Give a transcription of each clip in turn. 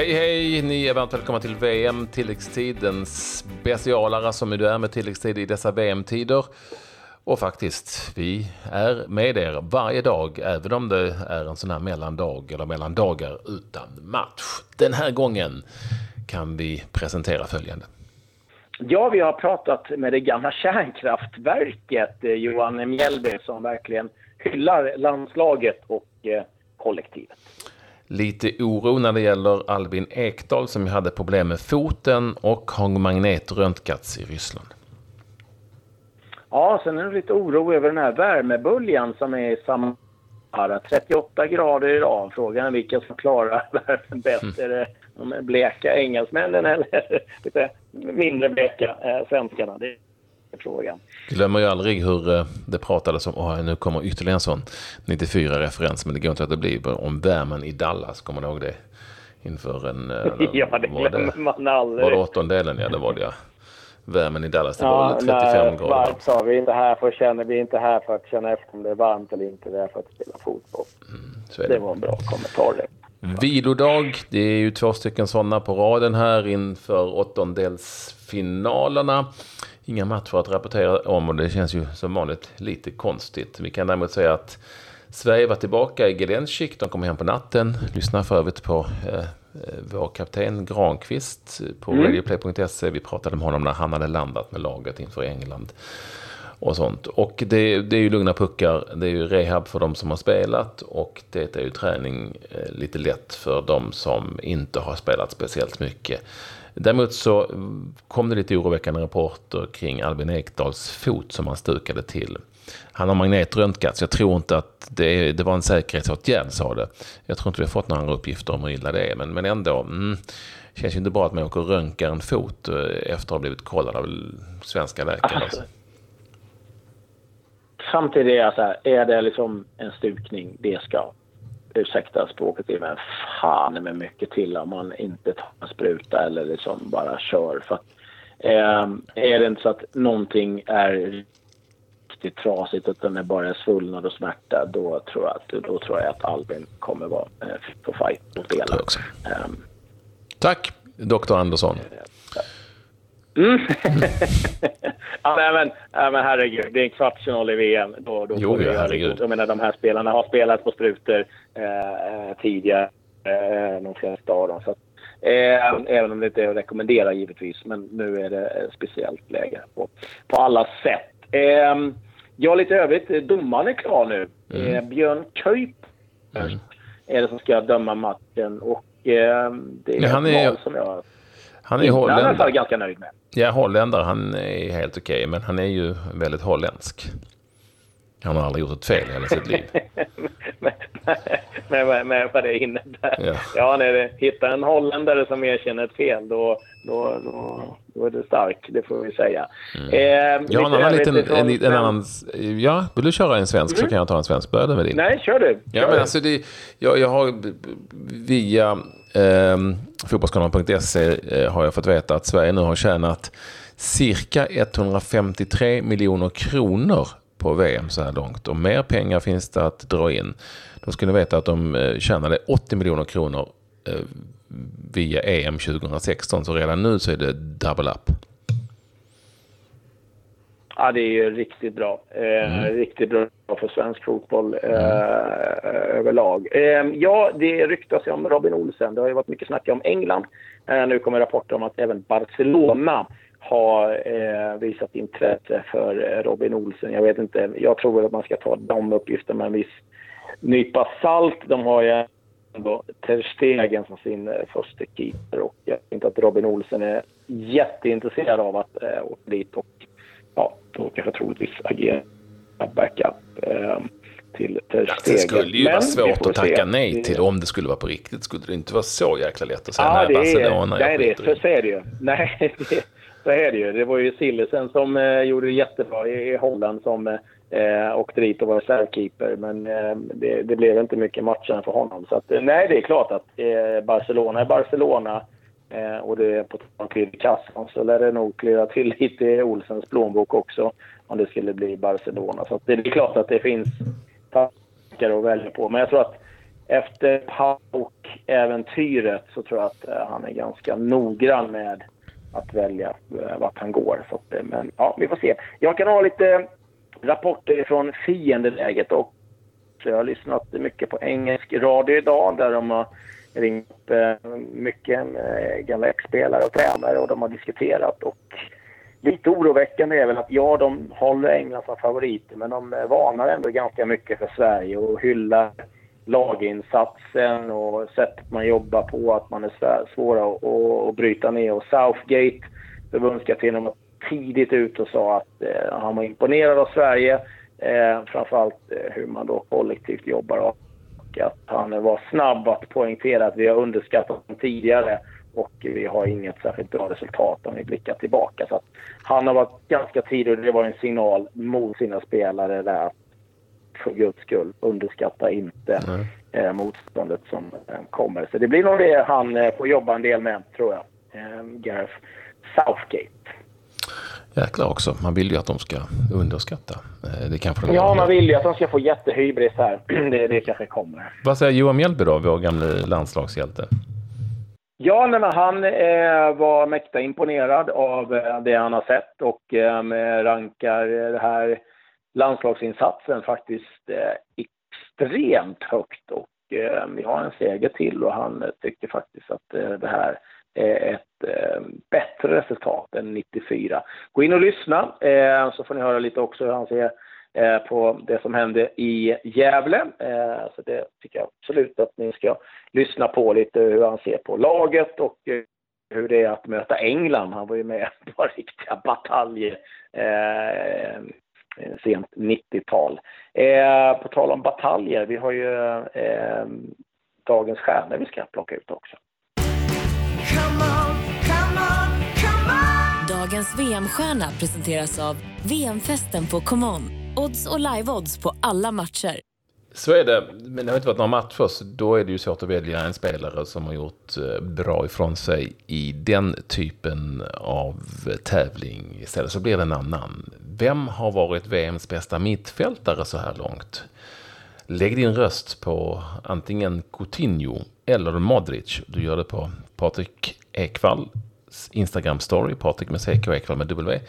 Hej hej! Ni är varmt välkomna till VM tilläggstid. Den specialare som du är med tilläggstid i dessa VM-tider. Och faktiskt, vi är med er varje dag, även om det är en sån här mellandag eller mellandagar utan match. Den här gången kan vi presentera följande. Ja, vi har pratat med det gamla kärnkraftverket, eh, Johan Mjällby, som verkligen hyllar landslaget och eh, kollektivet. Lite oro när det gäller Albin Ekdal som hade problem med foten och har magnetröntgats i Ryssland. Ja, sen är det lite oro över den här värmeböljan som är i samma 38 grader idag. Frågan är vilka som klarar värmen bäst. Mm. De bleka engelsmännen eller lite mindre bleka eh, svenskarna? Det frågan. Glömmer ju aldrig hur eh, det pratades om, oh, nu kommer ytterligare en sån 94-referens, men det går inte att det blir om värmen i Dallas, kommer du ihåg det? Inför en... Eh, ja, det glömmer man aldrig. Var det åttondelen? Ja, det var det ja värmen i Dallas. Det var 35 nej, grader. Varmt sa vi är inte här för att känna, vi är inte här för att känna efter om det är varmt eller inte. Vi är för att spela fotboll. Mm, det. det. var en bra kommentar det. Vilodag, det är ju två stycken sådana på raden här inför åttondelsfinalerna. Inga matcher att rapportera om och det känns ju som vanligt lite konstigt. Vi kan däremot säga att Sverige var tillbaka i Gelendzhik. De kom hem på natten. Lyssna för övrigt på eh, Eh, vår kapten Granqvist på mm. radioplay.se. Vi pratade med honom när han hade landat med laget inför England. Och sånt. Och det, det, är ju lugna puckar. Det är ju rehab för de som har spelat. Och det är ju träning eh, lite lätt för de som inte har spelat speciellt mycket. Däremot så kom det lite oroväckande rapporter kring Albin Ekdals fot som han stukade till. Han har magnetröntgats. Jag tror inte att det, det var en säkerhetsåtgärd, sa det. Jag tror inte vi har fått några andra uppgifter om hur illa det är. Men, men ändå, mm, känns ju inte bra att man åker och röntgar en fot eh, efter att ha blivit kollad av svenska läkare. Alltså, samtidigt är, så här, är det liksom en stukning, det ska ursäkta språket men fan med mycket till om man inte tar en spruta eller liksom bara kör. För att, eh, är det inte så att någonting är riktigt trasigt utan det bara är svullnad och smärta, då tror jag att, då tror jag att Albin kommer vara eh, på fight och spela. Um, Tack, doktor Andersson. Mm. ja, men, ja, men herregud, det är en kvartsfinal i VM. Då, då jo, ja, herregud. Jag menar, de här spelarna har spelat på sprutor eh, eh tidigare, eh, de flesta av dem. Så eh, även om det inte är att rekommendera givetvis, men nu är det ett speciellt läge på, på alla sätt. Eh, Ja, lite övrigt. Domaren är klar nu. Mm. Eh, Björn Köip mm. är det som ska döma matchen. Och eh, det är ja, han är, som jag han är holländare. är ganska nöjd med. Ja, holländare. Han är helt okej, okay, men han är ju väldigt holländsk. Han har aldrig gjort ett fel i hela sitt liv. med, med, med, vad det innebär. Ja, ja när det, hittar en holländare som erkänner ett fel, då, då, då, då är det stark, det får vi säga. Mm. Eh, ja, en annan liten, en, en, en, annan, ja, vill du köra en svensk mm. så kan jag ta en svensk. Börja med din. Nej, kör du. Ja, men alltså det, jag, jag har via eh, fotbollskanalen.se eh, har jag fått veta att Sverige nu har tjänat cirka 153 miljoner kronor på VM så här långt. Och mer pengar finns det att dra in. De skulle veta att de eh, tjänade 80 miljoner kronor eh, via EM 2016. Så redan nu så är det double up. Ja, det är ju riktigt bra. Eh, mm. Riktigt bra för svensk fotboll eh, mm. överlag. Eh, ja, det ryktas ju om Robin Olsen. Det har ju varit mycket snack om England. Eh, nu kommer rapporter om att även Barcelona har eh, visat intresse för eh, Robin Olsen. Jag vet inte, jag tror att man ska ta de uppgifterna med en viss nypa salt. De har ju ändå Ter Stegen som sin eh, första keeper och jag tror inte att Robin Olsen är jätteintresserad av att eh, åka dit och ja, då kanske troligtvis agera backup. Eh, till Ter Stegen. Det skulle ju Men, vara svårt att tacka se. nej till om det skulle vara på riktigt. Skulle det inte vara så jäkla lätt att säga ja, nej Barcelona? Nej, det, så, så är det ju. Nej, det, så är det ju. Det var ju Sillesen som eh, gjorde det jättebra i, Holland som eh, åkte dit och var reservkeeper. Men eh, det, det, blev inte mycket matcher för honom. Så att, eh, nej, det är klart att eh, Barcelona är Barcelona. Eh, och det är på tal till kassan så lär det nog klirra till lite i Olsens plånbok också om det skulle bli Barcelona. Så det är klart att det finns tankar att välja på. Men jag tror att efter Pauk-äventyret så tror jag att eh, han är ganska noggrann med att välja eh, vart han går. Så att, eh, men ja, vi får se. Jag kan ha lite eh, rapporter från fiendeläget och så jag har lyssnat mycket på engelsk radio idag där de har ringt eh, mycket gamla ex-spelare och tränare och de har diskuterat. Och lite oroväckande är väl att ja, de håller England som favoriter men de varnar ändå ganska mycket för Sverige och hyllar laginsatsen och sättet man jobbar på, att man är svåra att, att bryta ner. Och Southgate, förbundskaptenen, var tidigt ut och sa att eh, han var imponerad av Sverige. Eh, framförallt eh, hur man då kollektivt jobbar och att han var snabb att poängtera att vi har underskattat dem tidigare och vi har inget särskilt bra resultat om vi blickar tillbaka. Så att han har varit ganska tidig och det var en signal mot sina spelare där att för guds skull, underskatta inte eh, motståndet som eh, kommer. Så det blir nog det han eh, får jobba en del med, tror jag. Eh, Gareth Southgate. Jäklar också. Man vill ju att de ska underskatta. Eh, det kanske de ja, man vill ju att de ska få jättehybris här. det, det kanske kommer. Vad säger Johan Mjällby då, vår gamla landslagshjälte? Ja, nej, men han eh, var mäkta imponerad av eh, det han har sett och eh, rankar det här landslagsinsatsen faktiskt eh, extremt högt och eh, vi har en seger till och han eh, tycker faktiskt att eh, det här är ett bättre resultat än 94. Gå in och lyssna så får ni höra lite också hur han ser på det som hände i Gävle. så det tycker jag absolut att ni ska lyssna på lite hur han ser på laget och hur det är att möta England. Han var ju med på riktiga bataljer sent 90-tal. Eh, på tal om bataljer, vi har ju eh, dagens stjärnor vi ska plocka ut också. Come on, come on, come on. Dagens VM-stjärna presenteras av VM-festen på ComeOn. Odds och live-odds på alla matcher. Så är det, men det har inte varit några matcher, så då är det ju svårt att välja en spelare som har gjort eh, bra ifrån sig i den typen av tävling. Istället så blir det en annan. Vem har varit VMs bästa mittfältare så här långt? Lägg din röst på antingen Coutinho eller Modric. Du gör det på Patrik Ekvalls Instagram-story, Patrik med CK och Ekvall med W.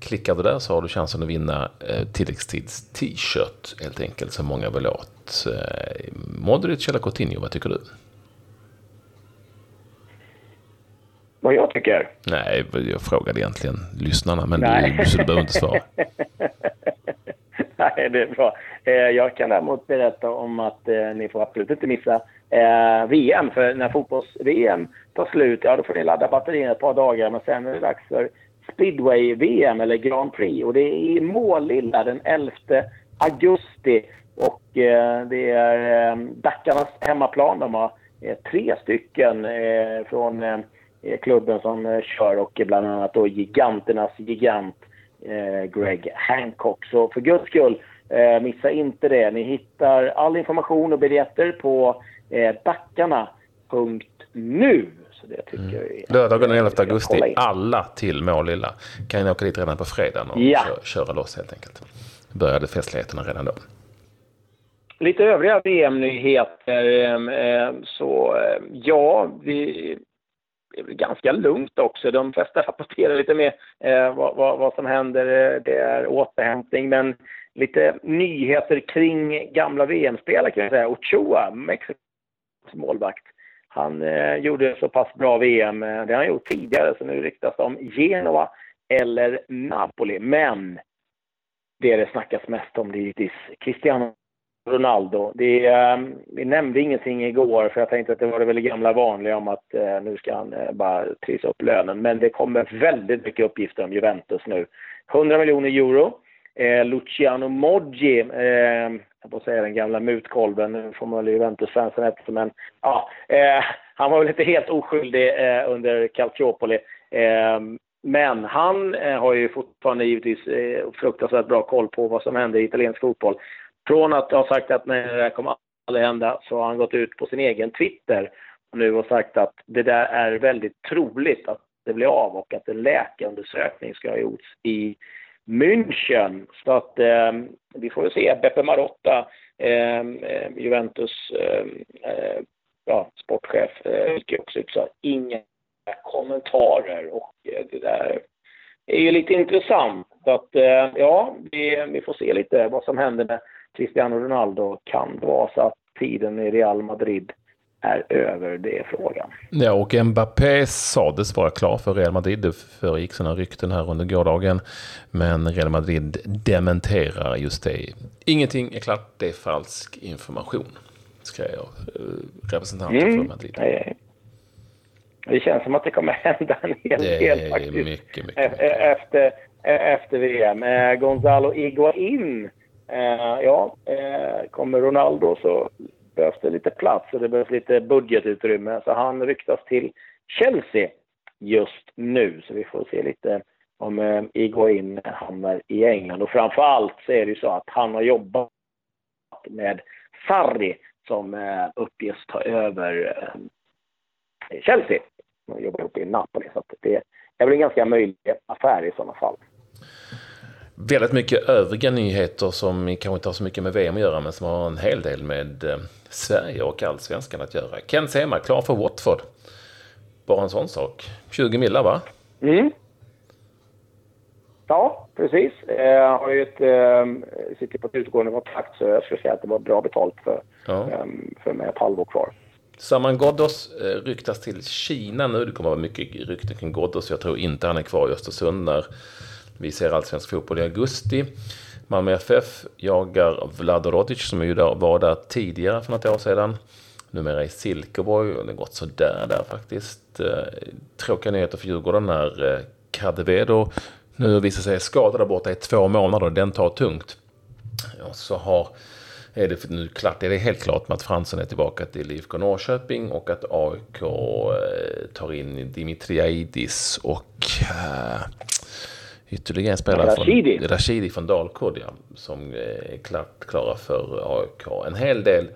Klickar du där så har du chansen att vinna eh, tilläggstids t-shirt helt enkelt som många vill åt. Eh, Modric eller Coutinho, vad tycker du? Vad jag tycker? Nej, jag frågade egentligen lyssnarna, men Nej. Du, så du behöver inte svara. Nej, det är bra. Eh, jag kan däremot berätta om att eh, ni får absolut inte missa eh, VM. För när fotbolls-VM tar slut, ja då får ni ladda batterierna ett par dagar. Men sen är det dags för speedway-VM eller Grand Prix. Och det är i Målilla den 11 augusti. Och det är Dackarnas hemmaplan. De har tre stycken från klubben som eh, kör och bland annat då giganternas gigant Greg Hancock. Så för guds skull, missa inte det. Ni hittar all information och biljetter på dackarna.nu. Så det tycker mm. jag Lördagen den 11 augusti, alla till Målilla. Kan ni åka dit redan på fredagen och ja. köra loss helt enkelt. Började festligheterna redan då. Lite övriga VM-nyheter. Så ja, vi ganska lugnt också. De flesta rapporterar lite mer eh, vad, vad, vad, som händer. Det är återhämtning, men lite nyheter kring gamla VM-spelare kan jag säga. Ochoa, Mexikos målvakt, han eh, gjorde så pass bra VM. Eh, det har han gjort tidigare, så nu ryktas det om Genova eller Napoli. Men det det snackas mest om det är givetvis Cristiano Ronaldo. Det, eh, vi nämnde ingenting igår för jag tänkte att det var det väl gamla vanliga om att eh, nu ska han eh, bara trissa upp lönen. Men det kommer väldigt mycket uppgifter om Juventus nu. 100 miljoner euro. Eh, Luciano Moggi, eh, jag får säga den gamla mutkolven, nu får man väl Juventus-fansen efter, men ja, eh, han var väl inte helt oskyldig eh, under Calciopoli. Ehm, men han har ju fortfarande givetvis fruktansvärt bra koll på vad som händer i italiensk fotboll. Från att ha sagt att nej, det här kommer aldrig hända så har han gått ut på sin egen Twitter och nu och sagt att det där är väldigt troligt att det blir av och att en läkarundersökning ska ha gjorts i München. Så att eh, vi får se. Beppe Marotta, eh, Juventus ehm, eh, ja, sportchef, eh, gick också ut sa inga kommentarer och eh, det där är ju lite intressant. Så att, eh, ja, vi, vi får se lite vad som händer med Cristiano Ronaldo. Kan vara så att tiden i Real Madrid är över, det är frågan. Ja, och Mbappé sades vara klar för Real Madrid. Det föregick sådana rykten här under gårdagen. Men Real Madrid dementerar just det. Ingenting är klart, det är falsk information, skrev eh, representanten mm. för Madrid. Det känns som att det kommer hända en hel del faktiskt. Mycket, mycket, mycket. Efter, efter VM. Eh, Gonzalo Iguain, eh, ja, eh, kommer Ronaldo så behövs det lite plats och det behövs lite budgetutrymme. Så han ryktas till Chelsea just nu. Så vi får se lite om eh, Iguain hamnar i England. Och framför allt så är det ju så att han har jobbat med Sarri som eh, uppges ta över eh, Chelsea. Han jobbar uppe i Napoli. Så det är väl en ganska möjlig affär i sådana fall väldigt mycket övriga nyheter som kanske inte har så mycket med VM att göra men som har en hel del med eh, Sverige och allsvenskan att göra. Ken Sema, klar för Watford. Bara en sån sak. 20 millar va? Mm. Ja, precis. Jag har ju ett, ähm, sitter på ett utgående kontrakt så jag skulle säga att det var bra betalt för, ja. ähm, för mig ett halvår kvar. Saman Ghoddos äh, ryktas till Kina nu. Det kommer att vara mycket rykten kring Ghoddos. Jag tror inte han är kvar i Östersund när vi ser allsvensk fotboll i augusti. Malmö FF jagar Vlado Rodic som ju var där tidigare för något år sedan. Numera i Silkeborg och det har gått sådär där faktiskt. Eh, tråkiga nyheter för Djurgården när eh, Cadevedo nu visar sig skadad där borta i två månader. och Den tar tungt. Och så har, är det nu klart, är det helt klart med att Fransson är tillbaka till IFK Norrköping och att AIK eh, tar in Dimitriaidis och eh, Ytterligare en spelare Rashidi. från Rashidi från Dalkurd, ja, som är klart klara för AIK. En hel del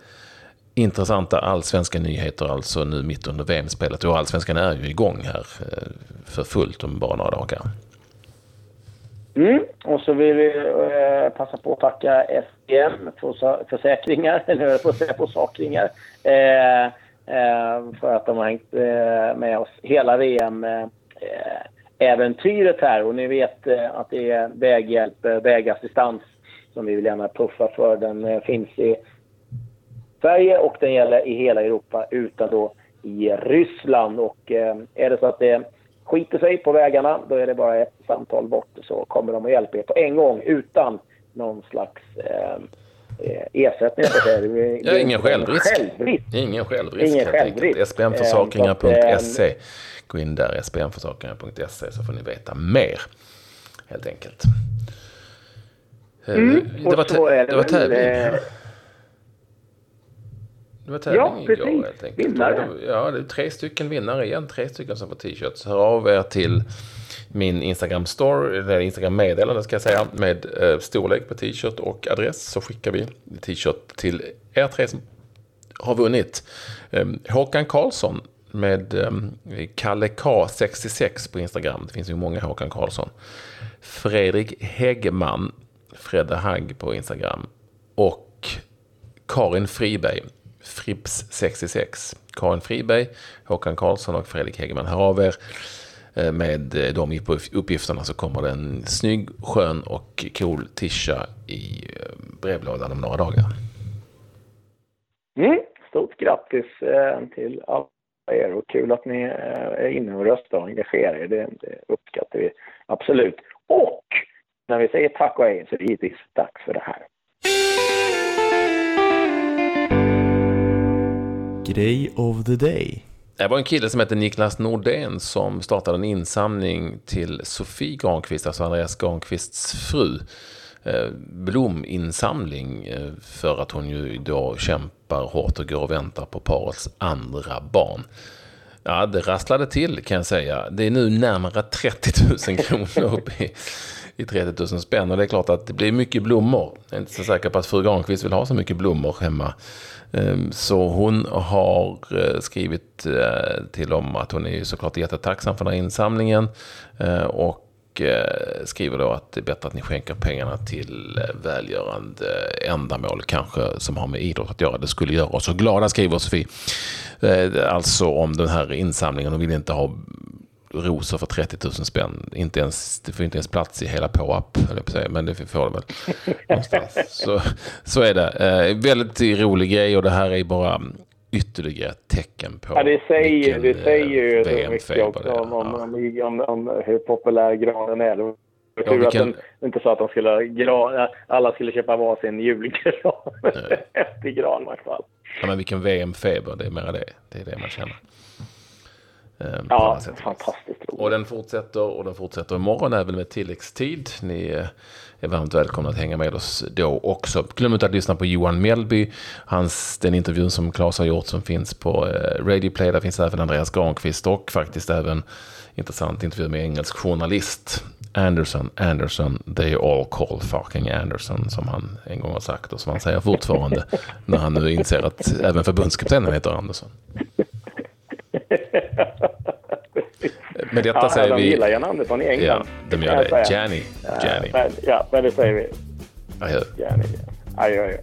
intressanta allsvenska nyheter alltså nu mitt under VM-spelet. Och allsvenskan är ju igång här eh, för fullt om bara några dagar. Mm. Och så vill vi eh, passa på att tacka SPM för försäkringar, eller på säga på sakringar, eh, eh, för att de har hängt eh, med oss hela VM. Äventyret här och ni vet eh, att det är väghjälp, eh, vägassistans som vi vill gärna puffa för. Den eh, finns i Sverige och den gäller i hela Europa utan då i Ryssland. Och är det så att det skiter sig på vägarna då är det bara ett samtal bort så kommer de att hjälpa er på en gång utan någon slags eh, ersättning. Ja, ingen självrisk. självrisk. Ingen självrisk. Ingen självrisk. SPMförsäkringar.se Gå in där, spnförsäkringar.se, så får ni veta mer. Helt enkelt. Eh, mm, det, var det, det var tävling. Det var tävling ja, igår helt enkelt. Vinnare. Ja, det är tre stycken vinnare igen. Tre stycken som får t-shirts. Hör av er till min Instagram story, eller Instagram meddelande ska jag säga, med eh, storlek på t-shirt och adress. Så skickar vi t-shirt till er tre som har vunnit. Eh, Håkan Karlsson med um, Kalle K66 på Instagram. Det finns ju många Håkan Karlsson. Fredrik Häggman, Fredde Hagg på Instagram. Och Karin Friberg, Frips66. Karin Friberg, Håkan Karlsson och Fredrik Häggman. Hör av er eh, med eh, de uppgifterna så kommer det en snygg, skön och cool tisha i eh, brevlådan om några dagar. Mm, stort grattis till alla er och kul att ni eh, är inne och röstar och engagerar er. Det, det uppskattar vi absolut. Och när vi säger tack och hej så är det givetvis dags för det här. Grej of the day. Det var en kille som heter Niklas Nordén som startade en insamling till Sofie Granqvist, alltså Andreas Granqvists fru. Eh, blominsamling eh, för att hon ju då kämpar hårt och går och väntar på parets andra barn. Ja, det rasslade till kan jag säga. Det är nu närmare 30 000 kronor upp i, i 30 000 spänn. Och det är klart att det blir mycket blommor. Jag är inte så säker på att fru Granqvist vill ha så mycket blommor hemma. Ehm, så hon har eh, skrivit till dem att hon är såklart jättetacksam för den här insamlingen. Och och eh, skriver då att det är bättre att ni skänker pengarna till eh, välgörande ändamål kanske som har med idrott att göra. Det skulle göra oss så glada, skriver Sofie. Eh, alltså om den här insamlingen, de vill inte ha rosor för 30 000 spänn. Inte ens, det får inte ens plats i hela påapp, men det får det väl någonstans. Så, så är det. Eh, väldigt rolig grej och det här är bara ytterligare ett tecken på ja, det säger, vilken det säger ju så mycket också om, om, om, om, om hur populär granen är. Det var tur att den, inte så att de skulle gran, alla skulle köpa varsin julgran efter gran i alla fall. Ja, men vilken VM-feber, det är mera det. Det är det man känner. Eh, ja, fantastiskt roligt. Och den fortsätter och den fortsätter imorgon även med tilläggstid. Ni eh, är varmt välkomna att hänga med oss då också. Glöm inte att lyssna på Johan Mellby. Hans, den intervjun som Claes har gjort som finns på eh, Radio Play. Där finns även Andreas Granqvist och faktiskt även intressant intervju med engelsk journalist. Anderson, Anderson, they all call fucking Anderson som han en gång har sagt och som han säger fortfarande när han nu inser att även förbundskaptenen heter Andersson. Med detta ja, säger de vi... De gillar Jan Andersson i England. Ja, de gör det. Janny. Janny. Ja, ja, men det säger vi. Adjö. Janny. Adjö, adjö.